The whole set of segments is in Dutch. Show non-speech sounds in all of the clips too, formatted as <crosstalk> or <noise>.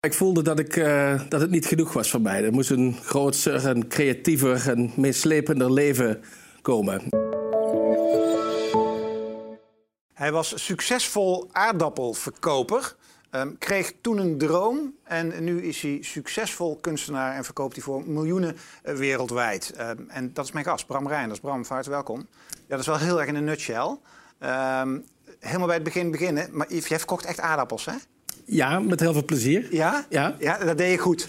Ik voelde dat, ik, uh, dat het niet genoeg was voor mij. Er moest een groter, en creatiever en meeslepender leven komen. Hij was succesvol aardappelverkoper. Um, kreeg toen een droom en nu is hij succesvol kunstenaar en verkoopt hij voor miljoenen uh, wereldwijd. Um, en dat is mijn gast, Bram Reinders. Bram, van harte welkom. Ja, dat is wel heel erg in een nutshell. Um, helemaal bij het begin beginnen, maar jij verkocht echt aardappels, hè? Ja, met heel veel plezier. Ja? Ja, ja dat deed je goed.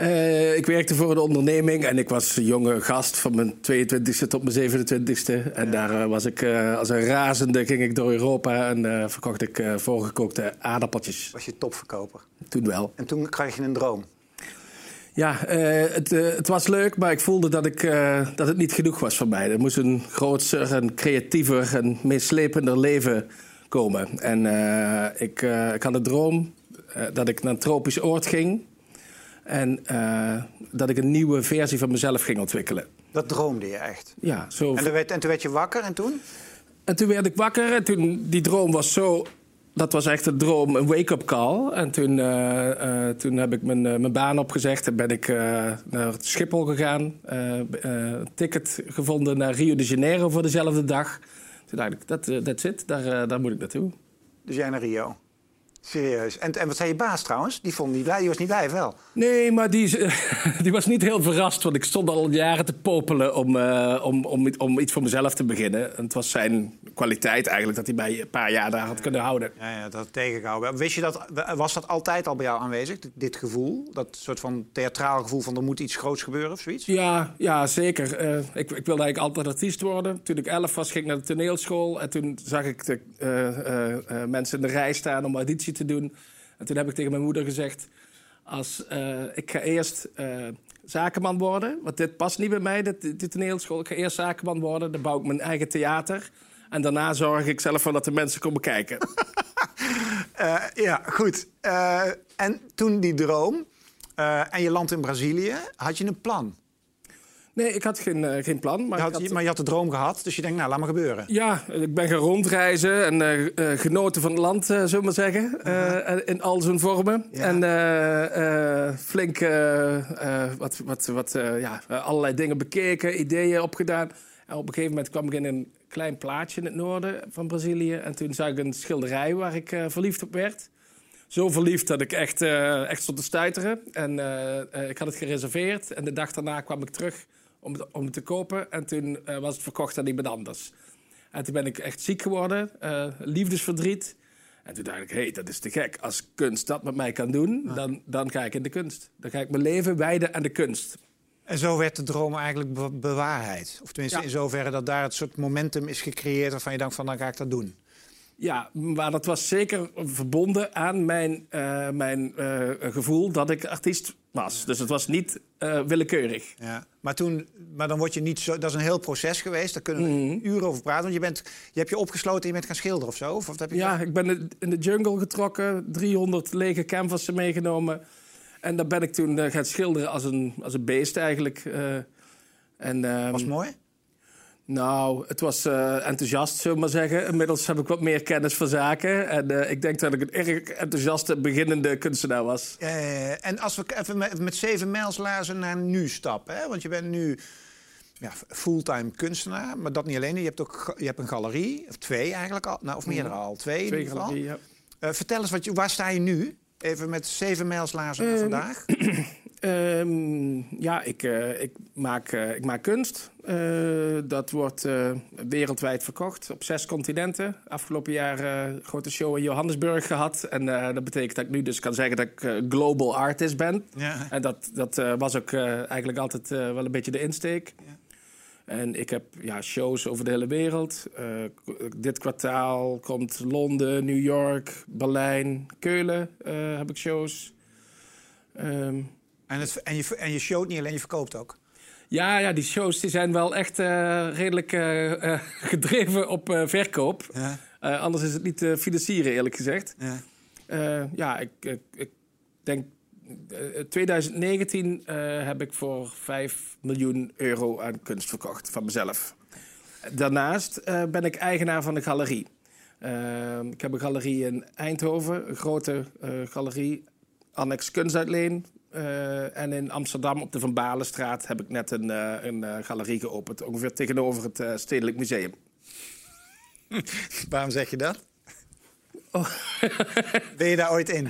Uh, ik werkte voor een onderneming en ik was een jonge gast van mijn 22e tot mijn 27e. En ja. daar uh, was ik uh, als een razende, ging ik door Europa en verkocht ik voorgekookte aardappeltjes. Was je topverkoper? Toen wel. En toen kreeg je een droom? Ja, het, het, was leuk, maar ik voelde dat, ik, dat het niet genoeg was voor mij. Er moest een groter en creatiever en meeslepender leven komen. En ik, ik had een droom dat ik naar een tropisch oord ging. En dat ik een nieuwe versie van mezelf ging ontwikkelen. Dat droomde je echt? Ja. Zo... En, werd, en toen werd je wakker en toen? En toen werd ik wakker en toen, die droom was zo... Dat was echt een droom, een wake-up call. En toen, uh, uh, toen heb ik mijn, mijn baan opgezegd en ben ik naar Schiphol gegaan. ticket gevonden naar Rio de Janeiro voor dezelfde dag. Toen dacht ik, dat that's it, daar, daar moet ik naartoe. Dus jij naar Rio? Serieus. En, en wat zei je baas trouwens? Die, vond niet blij, die was niet blij, wel? Nee, maar die, <laughs> die was niet heel verrast. Want ik stond al jaren te popelen om, uh, om, om, om iets voor mezelf te beginnen. En het was zijn kwaliteit eigenlijk dat hij mij een paar jaar daar had kunnen houden. Ja, ja dat tegengehouden. Wist je dat, was dat altijd al bij jou aanwezig, dit, dit, gevoel? Dat soort van theatraal gevoel van er moet iets groots gebeuren of zoiets? Ja, ja zeker. Uh, ik, ik wilde eigenlijk altijd artiest worden. Toen ik elf was, ging ik naar de toneelschool. En toen zag ik de, uh, mensen in de rij staan om auditie te doen. En toen heb ik tegen mijn moeder gezegd... Als, ik ga eerst zakenman worden, want dit past niet bij mij, dit, dit toneelschool. Ik ga eerst zakenman worden, dan bouw ik mijn eigen theater. En daarna zorg ik zelf voor dat de mensen komen kijken. uh, <laughs> ja, goed. en toen die droom en je landt in Brazilië, had je een plan? Nee, ik had geen, uh, geen plan. Maar, je had, had... maar je had de droom gehad, dus je denkt, nou, laat maar gebeuren. Ja, ik ben gaan rondreizen en uh, uh, genoten van het land, zullen we maar zeggen. -huh. in al zijn vormen. Ja. En flink wat, wat, wat, ja, allerlei dingen bekeken, ideeën opgedaan. En op een gegeven moment kwam ik in een klein plaatsje in het noorden van Brazilië. En toen zag ik een schilderij waar ik verliefd op werd zo verliefd dat ik echt, uh, echt stond te stuiteren. En uh, ik had het gereserveerd. En de dag daarna kwam ik terug om het, om het te kopen. En toen was het verkocht aan iemand anders. En toen ben ik echt ziek geworden, liefdesverdriet. En toen dacht ik, hé, hey, dat is te gek. Als kunst dat met mij kan doen, dan, dan ga ik in de kunst. Dan ga ik mijn leven wijden aan de kunst. En zo werd de droom eigenlijk be bewaarheid. Of tenminste ja. in zoverre dat daar het soort momentum is gecreëerd... waarvan je denkt van, dan ga ik dat doen. Ja, maar dat was zeker verbonden aan mijn, uh, mijn uh, gevoel dat ik artiest was. Dus het was niet uh, willekeurig. Ja. Maar, toen, maar dan word je niet zo... Dat is een heel proces geweest. Daar kunnen we mm. uren over praten. Want je, bent, je hebt je opgesloten en je bent gaan schilderen of zo? Of wat heb je ja, ik ben in de jungle getrokken. 300 lege canvassen meegenomen. En dan ben ik toen gaan schilderen als een, als een beest eigenlijk. en, um, was mooi? Nou, het was uh, enthousiast, zullen we maar zeggen. Inmiddels heb ik wat meer kennis van zaken. En uh, ik denk dat ik een erg enthousiaste beginnende kunstenaar was. Uh, en als we even met, met zeven mijlslazen naar nu stappen. Hè? Want je bent nu ja, fulltime kunstenaar. Maar dat niet alleen. Je hebt ook je hebt een galerie. Of twee eigenlijk al. Nou, of meerdere al. Twee, twee galerieën, ja. vertel eens, wat je, waar sta je nu? Even met zeven mijlslazen naar vandaag. Um, <clears throat> ja, ik, uh, ik, maak, uh, ik maak kunst. Uh, dat wordt wereldwijd verkocht op zes continenten. Afgelopen jaar een grote show in Johannesburg gehad. En dat betekent dat ik nu dus kan zeggen dat ik global artist ben. Ja. En dat, dat was ook eigenlijk altijd wel een beetje de insteek. Ja. En ik heb ja, shows over de hele wereld. dit kwartaal komt Londen, New York, Berlijn, Keulen heb ik shows. Um, en, het, en, je, en je showt niet alleen, je verkoopt ook. Ja, ja die shows die zijn wel echt uh, redelijk <laughs> gedreven op verkoop. Ja. anders is het niet te financieren, eerlijk gezegd. Ja, ja ik, ik, ik denk... 2019 heb ik voor 5 miljoen euro aan kunst verkocht van mezelf. Daarnaast ben ik eigenaar van de galerie. ik heb een galerie in Eindhoven, een grote galerie Annex Kunstuitleen. En in Amsterdam op de Van Balenstraat heb ik net een, een galerie geopend. Ongeveer tegenover het Stedelijk Museum. <laughs> Waarom zeg je dat? Oh. <laughs> ben je daar ooit in?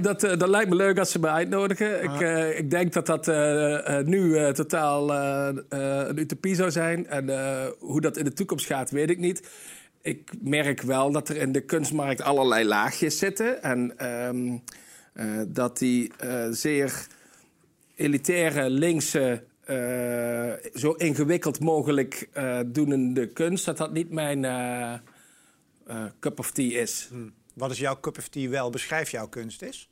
dat, dat lijkt me leuk als ze me uitnodigen. Ik, ik denk dat dat nu totaal een utopie zou zijn. En hoe dat in de toekomst gaat, weet ik niet ik merk wel dat er in de kunstmarkt allerlei laagjes zitten. En um, uh, dat die uh, zeer elitaire, linkse, uh, zo ingewikkeld mogelijk doenende kunst... dat dat niet mijn cup of tea is. Hmm. Wat is jouw cup of tea wel? Beschrijf jouw kunst eens.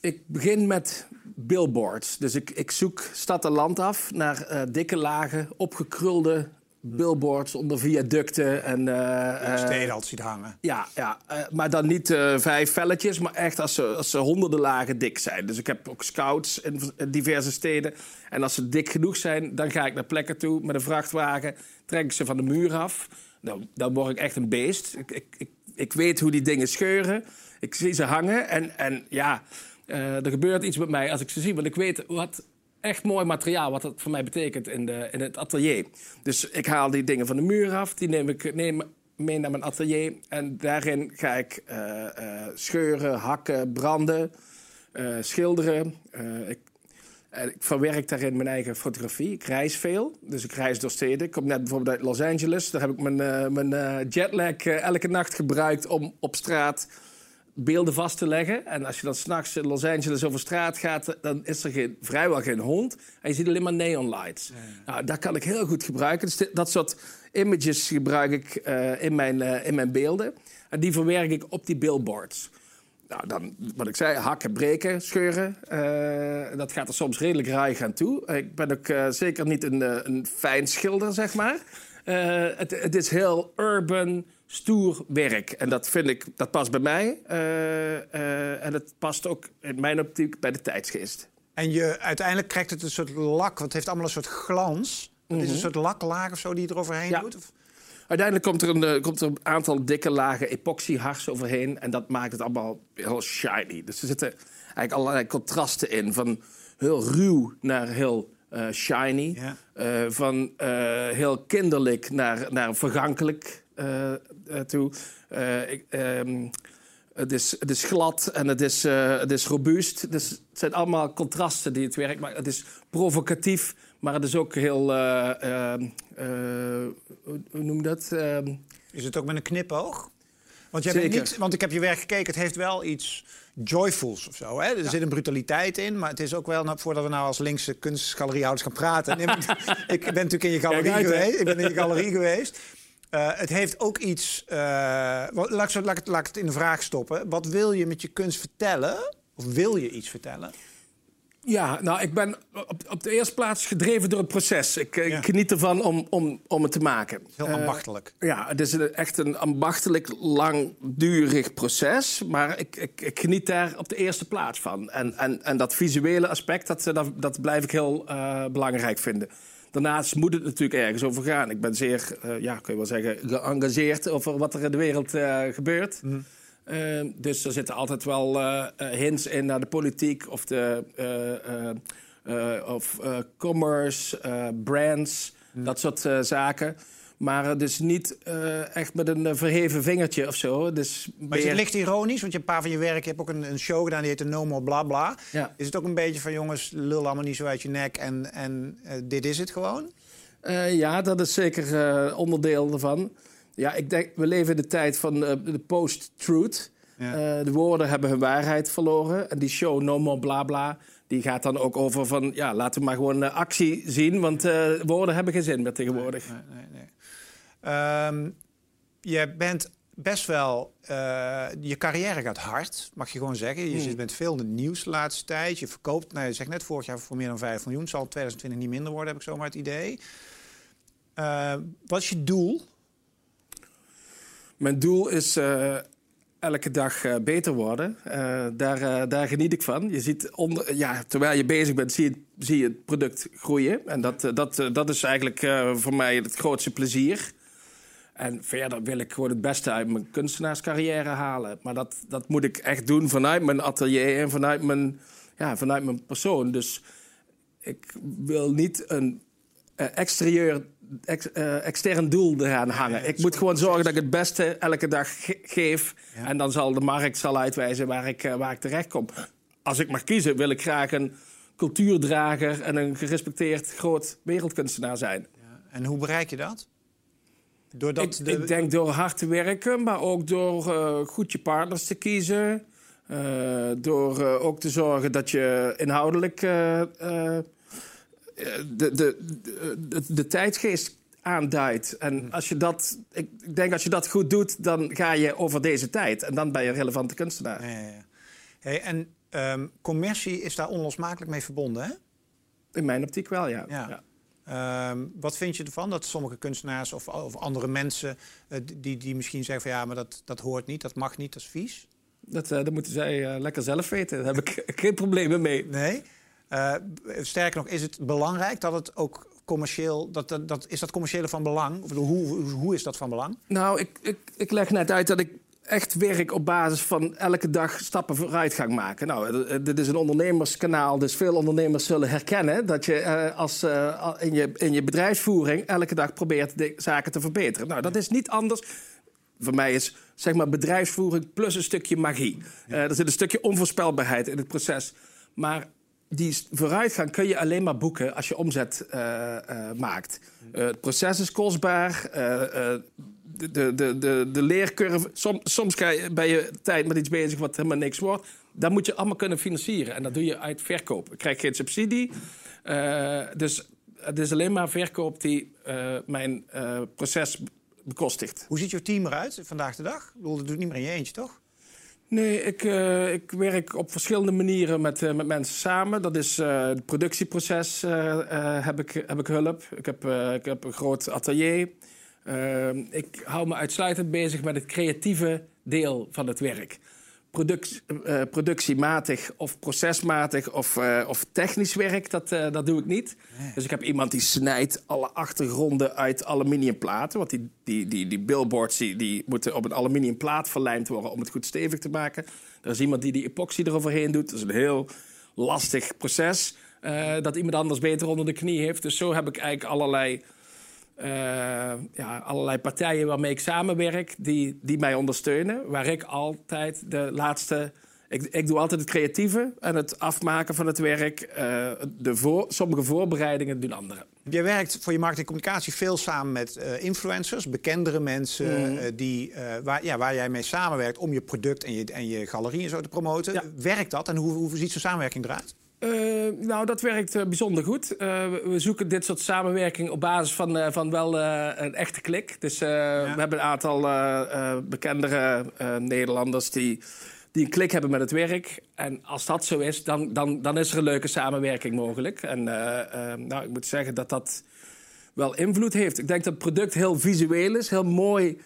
Ik begin met billboards. Dus ik, ik zoek stad en land af naar dikke lagen, opgekrulde billboards onder viaducten. En, uh, steden altijd ziet hangen. Ja, ja uh, maar dan niet uh, vijf velletjes, maar echt als ze, als ze honderden lagen dik zijn. Dus ik heb ook scouts in, diverse steden. En als ze dik genoeg zijn, dan ga ik naar plekken toe met een vrachtwagen. Trek ik ze van de muur af. Nou, dan word ik echt een beest. Ik, ik, ik, ik weet hoe die dingen scheuren. Ik zie ze hangen en, en ja... er gebeurt iets met mij als ik ze zie. Want ik weet wat echt mooi materiaal, wat dat voor mij betekent in, de, in het atelier. Dus ik haal die dingen van de muur af, die neem ik neem mee naar mijn atelier. En daarin ga ik uh, uh, scheuren, hakken, branden, uh, schilderen. ik, ik, verwerk daarin mijn eigen fotografie. Ik reis veel, dus ik reis door steden. Ik kom net bijvoorbeeld uit Los Angeles. Daar heb ik mijn, mijn jetlag elke nacht gebruikt om op straat beelden vast te leggen. En als je dan s'nachts in Los Angeles over straat gaat, dan is er geen, vrijwel geen hond. En je ziet alleen maar neon lights. Nou, dat kan ik heel goed gebruiken. Dus dat soort images gebruik ik uh, in, mijn, uh, in mijn beelden. En die verwerk ik op die billboards. Nou, dan, wat ik zei, hakken, breken, scheuren. Uh, dat gaat er soms redelijk raar aan toe. Ik ben ook zeker niet een, een fijn schilder, zeg maar. Het, het is heel urban, stoer werk. En dat vind ik, dat past bij mij. Uh, uh, en het past ook in mijn optiek bij de tijdsgeest. En je, uiteindelijk krijgt het een soort lak, want het heeft allemaal een soort glans. Het is een mhm. soort laklaag of zo die je eroverheen ja. doet? Of? Uiteindelijk komt er, een, uh, komt er een aantal dikke lagen epoxyhars overheen. En dat maakt het allemaal heel shiny. Dus er zitten eigenlijk allerlei contrasten in. Van heel ruw naar heel shiny. Ja. Van heel kinderlijk naar, naar vergankelijk. Eh, toe. Eh, ik, ehm, het, is, het is glad en het is, het is robuust. Dus het zijn allemaal contrasten die het werk maken. Het is provocatief, maar het is ook heel... Uh, hoe noem je dat? Ehm, is het ook met een knipoog? Want, je hebt niet, want ik heb je werk gekeken, het heeft wel iets joyfuls of zo. Hè? Er zit een brutaliteit in, maar het is ook wel... Nou, voordat we nou als linkse kunstgaleriehouders gaan praten... <laughs> ik ben natuurlijk in je galerie geweest. Ik ben in je galerie geweest. Uh, het heeft ook iets. Uh, laat, ik, laat, laat, ik het in de vraag stoppen. Wat wil je met je kunst vertellen? Of wil je iets vertellen? Ja, nou, ik ben op, op de eerste plaats gedreven door het proces. Ik, ja. ik geniet ervan om, om, om het te maken. Heel ambachtelijk. Uh, ja, het is een, echt een ambachtelijk, langdurig proces. Maar ik, ik, ik, geniet daar op de eerste plaats van. En, en, en dat visuele aspect, dat, dat, dat blijf ik heel belangrijk vinden. Daarnaast moet het natuurlijk ergens over gaan. Ik ben zeer, uh, ja, kun je wel zeggen, geëngageerd over wat er in de wereld uh, gebeurt. Mm. Uh, dus er zitten altijd wel hints in naar de politiek of de of, commerce, brands, mm. dat soort zaken. Maar dus niet uh, echt met een verheven vingertje of zo. Dus maar is het licht ironisch? Want je een paar van je werk, je hebt ook een, een show gedaan die heet No More Bla Bla. Ja. Is het ook een beetje van jongens, lul allemaal niet zo uit je nek en, en uh, dit is het gewoon? Uh, ja, dat is zeker onderdeel ervan. Ja, ik denk, we leven in de tijd van de post-truth. Ja. de woorden hebben hun waarheid verloren. En die show No More Bla Bla, die gaat dan ook over van... ja, laten we maar gewoon actie zien, want woorden hebben geen zin meer tegenwoordig. Nee, nee, nee. Um, je bent best wel. Uh, je carrière gaat hard, mag je gewoon zeggen. Je hmm. zit met veel in het nieuws de laatste tijd. Je verkoopt, nou, je zegt net vorig jaar voor meer dan 5 miljoen. Zal 2020 niet minder worden, heb ik zomaar het idee. Uh, wat is je doel? Mijn doel is uh, elke dag uh, beter worden. daar, daar geniet ik van. Je ziet onder, ja, terwijl je bezig bent, zie je, zie je het product groeien. En dat, dat, dat is eigenlijk voor mij het grootste plezier. En verder wil ik gewoon het beste uit mijn kunstenaarscarrière halen. Maar dat, dat moet ik echt doen vanuit mijn atelier en vanuit mijn, ja, vanuit mijn persoon. Dus ik wil niet een uh, exterieur, ex, uh, extern doel eraan hangen. ik moet gewoon zorgen dat ik het beste elke dag ge geef. Ja. En dan zal de markt zal uitwijzen waar ik, uh, waar ik terecht kom. Als ik mag kiezen, wil ik graag een cultuurdrager en een gerespecteerd groot wereldkunstenaar zijn. Ja. En hoe bereik je dat? Doordat ik, de... ik denk door hard te werken, maar ook door uh, goed je partners te kiezen. Uh, door uh, ook te zorgen dat je inhoudelijk de, de, de, de, de tijdgeest aanduidt. En als je dat, ik denk als je dat goed doet, dan ga je over deze tijd. En dan ben je een relevante kunstenaar. Ja, ja. Hey, en um, commercie is daar onlosmakelijk mee verbonden, hè? In mijn optiek wel, ja. ja. Um, wat vind je ervan dat sommige kunstenaars of, of andere mensen uh, die, die misschien zeggen van ja, maar dat, dat hoort niet, dat mag niet, dat is vies? Dat, uh, dat moeten zij uh, lekker zelf weten. Daar heb ik <laughs> geen problemen mee. Nee. sterker nog, is het belangrijk dat het ook commercieel, dat, dat, dat, is dat commerciële van belang? Of hoe, hoe, hoe is dat van belang? Nou, ik, ik, ik leg net uit dat ik echt werk op basis van elke dag stappen vooruitgang maken. Nou, dit is een ondernemerskanaal, dus veel ondernemers zullen herkennen dat je uh, als, in, je, in je bedrijfsvoering elke dag probeert de zaken te verbeteren. Nou, dat is niet anders. Voor mij is zeg maar bedrijfsvoering plus een stukje magie. Er zit een stukje onvoorspelbaarheid in het proces. Maar die vooruitgang kun je alleen maar boeken als je omzet maakt. het proces is kostbaar de, de, de, de leercurve. Som, soms ben je tijd met iets bezig wat helemaal niks wordt. Dat moet je allemaal kunnen financieren. En dat doe je uit verkoop. Ik krijg geen subsidie. Uh, dus het is alleen maar verkoop die uh, mijn uh, proces bekostigt. Hoe ziet jouw team eruit vandaag de dag? Ik bedoel, dat doet niet meer in je eentje, toch? Nee, ik, uh, ik werk op verschillende manieren met, uh, met mensen samen. Dat is uh, het productieproces, heb, ik, heb ik hulp. Ik heb, ik heb een groot atelier. Ik hou me uitsluitend bezig met het creatieve deel van het werk. Product, uh, productiematig of procesmatig of, uh, of technisch werk, dat, uh, dat doe ik niet. Nee. Dus ik heb iemand die snijdt alle achtergronden uit aluminiumplaten. Want die, die, die, die billboards die, die moeten op een aluminiumplaat verlijmd worden om het goed stevig te maken. Er is iemand die die epoxy eroverheen doet. Dat is een heel lastig proces. dat iemand anders beter onder de knie heeft. Dus zo heb ik eigenlijk allerlei ja, allerlei partijen waarmee ik samenwerk, die, die mij ondersteunen. Waar ik altijd de laatste. Ik, ik doe altijd het creatieve en het afmaken van het werk. Uh, de voor, sommige voorbereidingen doen anderen. Je werkt voor je markt en communicatie veel samen met uh, influencers, bekendere mensen, mm. die, waar, ja, waar jij mee samenwerkt om je product en je, en je galerie en zo te promoten. Ja. Werkt dat en hoe, hoe ziet zo'n samenwerking eruit? Uh, nou, dat werkt uh, bijzonder goed. Uh, we zoeken dit soort samenwerking op basis van, van wel een echte klik. Dus ja. we hebben een aantal bekendere Nederlanders die, die een klik hebben met het werk. En als dat zo is, dan, dan, dan is er een leuke samenwerking mogelijk. En nou, ik moet zeggen dat dat wel invloed heeft. Ik denk dat het product heel visueel is, heel mooi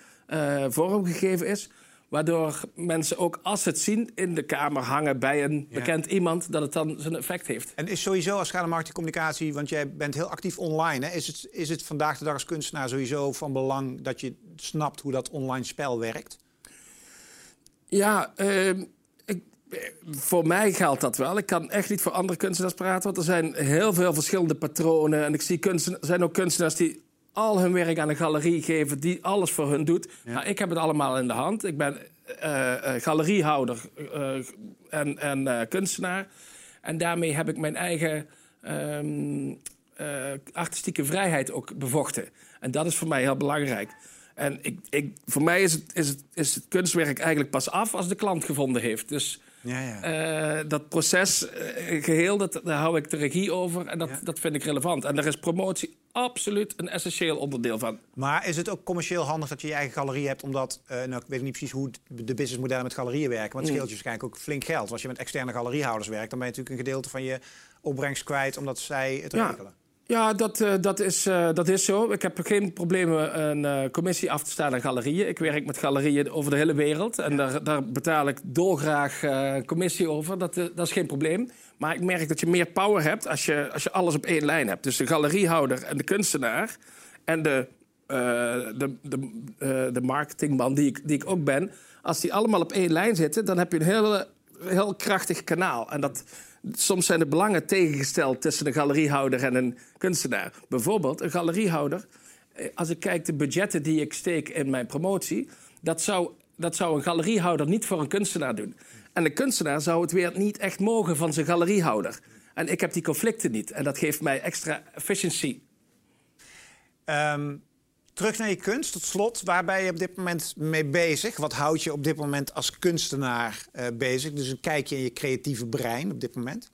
vormgegeven is. Waardoor mensen ook als ze het zien in de kamer hangen bij een ja. bekend iemand, dat het dan zijn effect heeft. En is sowieso als schade marketingcommunicatie, want jij bent heel actief online. Hè? Is, het, is het vandaag de dag als kunstenaar sowieso van belang dat je snapt hoe dat online spel werkt? Ja, uh, ik, voor mij geldt dat wel. Ik kan echt niet voor andere kunstenaars praten, want er zijn heel veel verschillende patronen. En ik zie kunstenaars, zijn ook kunstenaars die al hun werk aan een galerie geven die alles voor hun doet. Ja. Nou, ik heb het allemaal in de hand. Ik ben uh, uh, galeriehouder uh, en, en kunstenaar. En daarmee heb ik mijn eigen um, artistieke vrijheid ook bevochten. En dat is voor mij heel belangrijk. En ik, ik, voor mij is het, is, het, is het kunstwerk eigenlijk pas af als de klant gevonden heeft. Dus ja, ja. Uh, dat proces uh, geheel, dat, daar hou ik de regie over en dat, ja. dat vind ik relevant. En daar is promotie absoluut een essentieel onderdeel van. Maar is het ook commercieel handig dat je je eigen galerie hebt? Omdat, uh, nou, ik weet niet precies hoe de businessmodellen met galerieën werken. Want het scheelt je waarschijnlijk ook flink geld. Als je met externe galeriehouders werkt, dan ben je natuurlijk een gedeelte van je opbrengst kwijt omdat zij het regelen. Ja, dat, uh, dat, is, uh, dat is zo. Ik heb geen problemen een uh, commissie af te staan aan galerieën. Ik werk met galerieën over de hele wereld. En daar, daar betaal ik dolgraag commissie over. Dat, dat is geen probleem. Maar ik merk dat je meer power hebt als je, als je alles op één lijn hebt. Dus de galeriehouder en de kunstenaar. En de de, de, de marketingman die ik, die ik ook ben, als die allemaal op één lijn zitten, dan heb je een heel, heel krachtig kanaal. En dat, soms zijn de belangen tegengesteld tussen een galeriehouder en een kunstenaar. Bijvoorbeeld, een galeriehouder, als ik kijk de budgetten die ik steek in mijn promotie, dat zou, dat zou een galeriehouder niet voor een kunstenaar doen. En de kunstenaar zou het weer niet echt mogen van zijn galeriehouder. En ik heb die conflicten niet. En dat geeft mij extra efficiëntie. Um, terug naar je kunst, tot slot. Waar ben je op dit moment mee bezig? Wat houd je op dit moment als kunstenaar uh, bezig? Dus een kijkje in je creatieve brein op dit moment.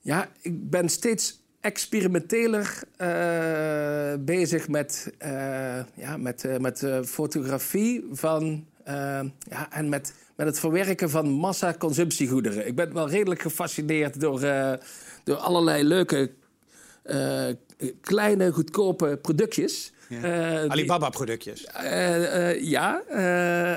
Ja, ik ben steeds experimenteler uh, bezig met, uh, ja, met, met fotografie van, ja, en met met het verwerken van massaconsumptiegoederen. Ik ben wel redelijk gefascineerd door, door allerlei leuke, kleine, goedkope productjes. Ja. Uh, Alibaba-productjes. ja,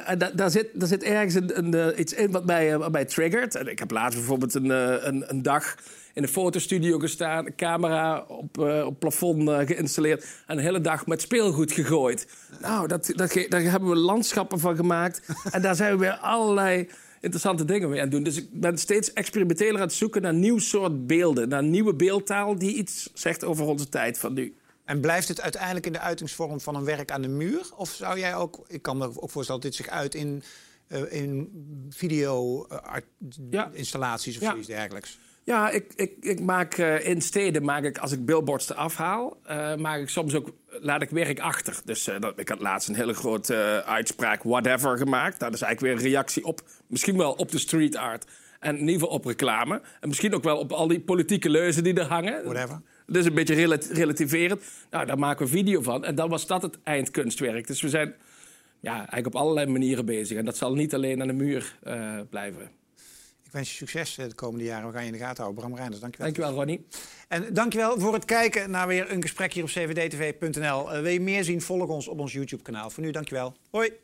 en da daar, zit, daar zit ergens een, een, iets in wat mij, wat mij triggert. En ik heb laatst bijvoorbeeld een, een, een dag in een fotostudio gestaan, een camera op, uh, op plafond uh, geïnstalleerd en een hele dag met speelgoed gegooid. Nou, dat, dat, daar hebben we landschappen van gemaakt <laughs> en daar zijn we weer allerlei interessante dingen mee aan het doen. Dus ik ben steeds experimenteler aan het zoeken naar nieuw soort beelden, naar nieuwe beeldtaal die iets zegt over onze tijd van nu. En blijft het uiteindelijk in de uitingsvorm van een werk aan de muur? Of zou jij ook, ik kan me ook voorstellen dat dit zich uit in, uh, in video-installaties of ja. zoiets dergelijks? Ja, ik, ik, ik maak uh, in steden, maak ik, als ik billboards eraf haal, uh, maak ik soms ook, laat ik werk achter. Dus uh, dat, ik had laatst een hele grote uitspraak, whatever, gemaakt. Nou, dat is eigenlijk weer een reactie op, misschien wel op de street art. En in ieder geval op reclame. En misschien ook wel op al die politieke leuzen die er hangen. Whatever. Dus een beetje relat relativerend. Nou, daar maken we video van. En dan was dat het eindkunstwerk. Dus we zijn ja, eigenlijk op allerlei manieren bezig. En dat zal niet alleen aan de muur blijven. Ik wens je succes eh, de komende jaren. We gaan je in de gaten houden. Bram Reinders, dankjewel. Dankjewel, Ronnie. En dankjewel voor het kijken naar weer een gesprek hier op cvdtv.nl. Uh, wil je meer zien, volg ons op ons YouTube-kanaal. Voor nu, dankjewel. Hoi.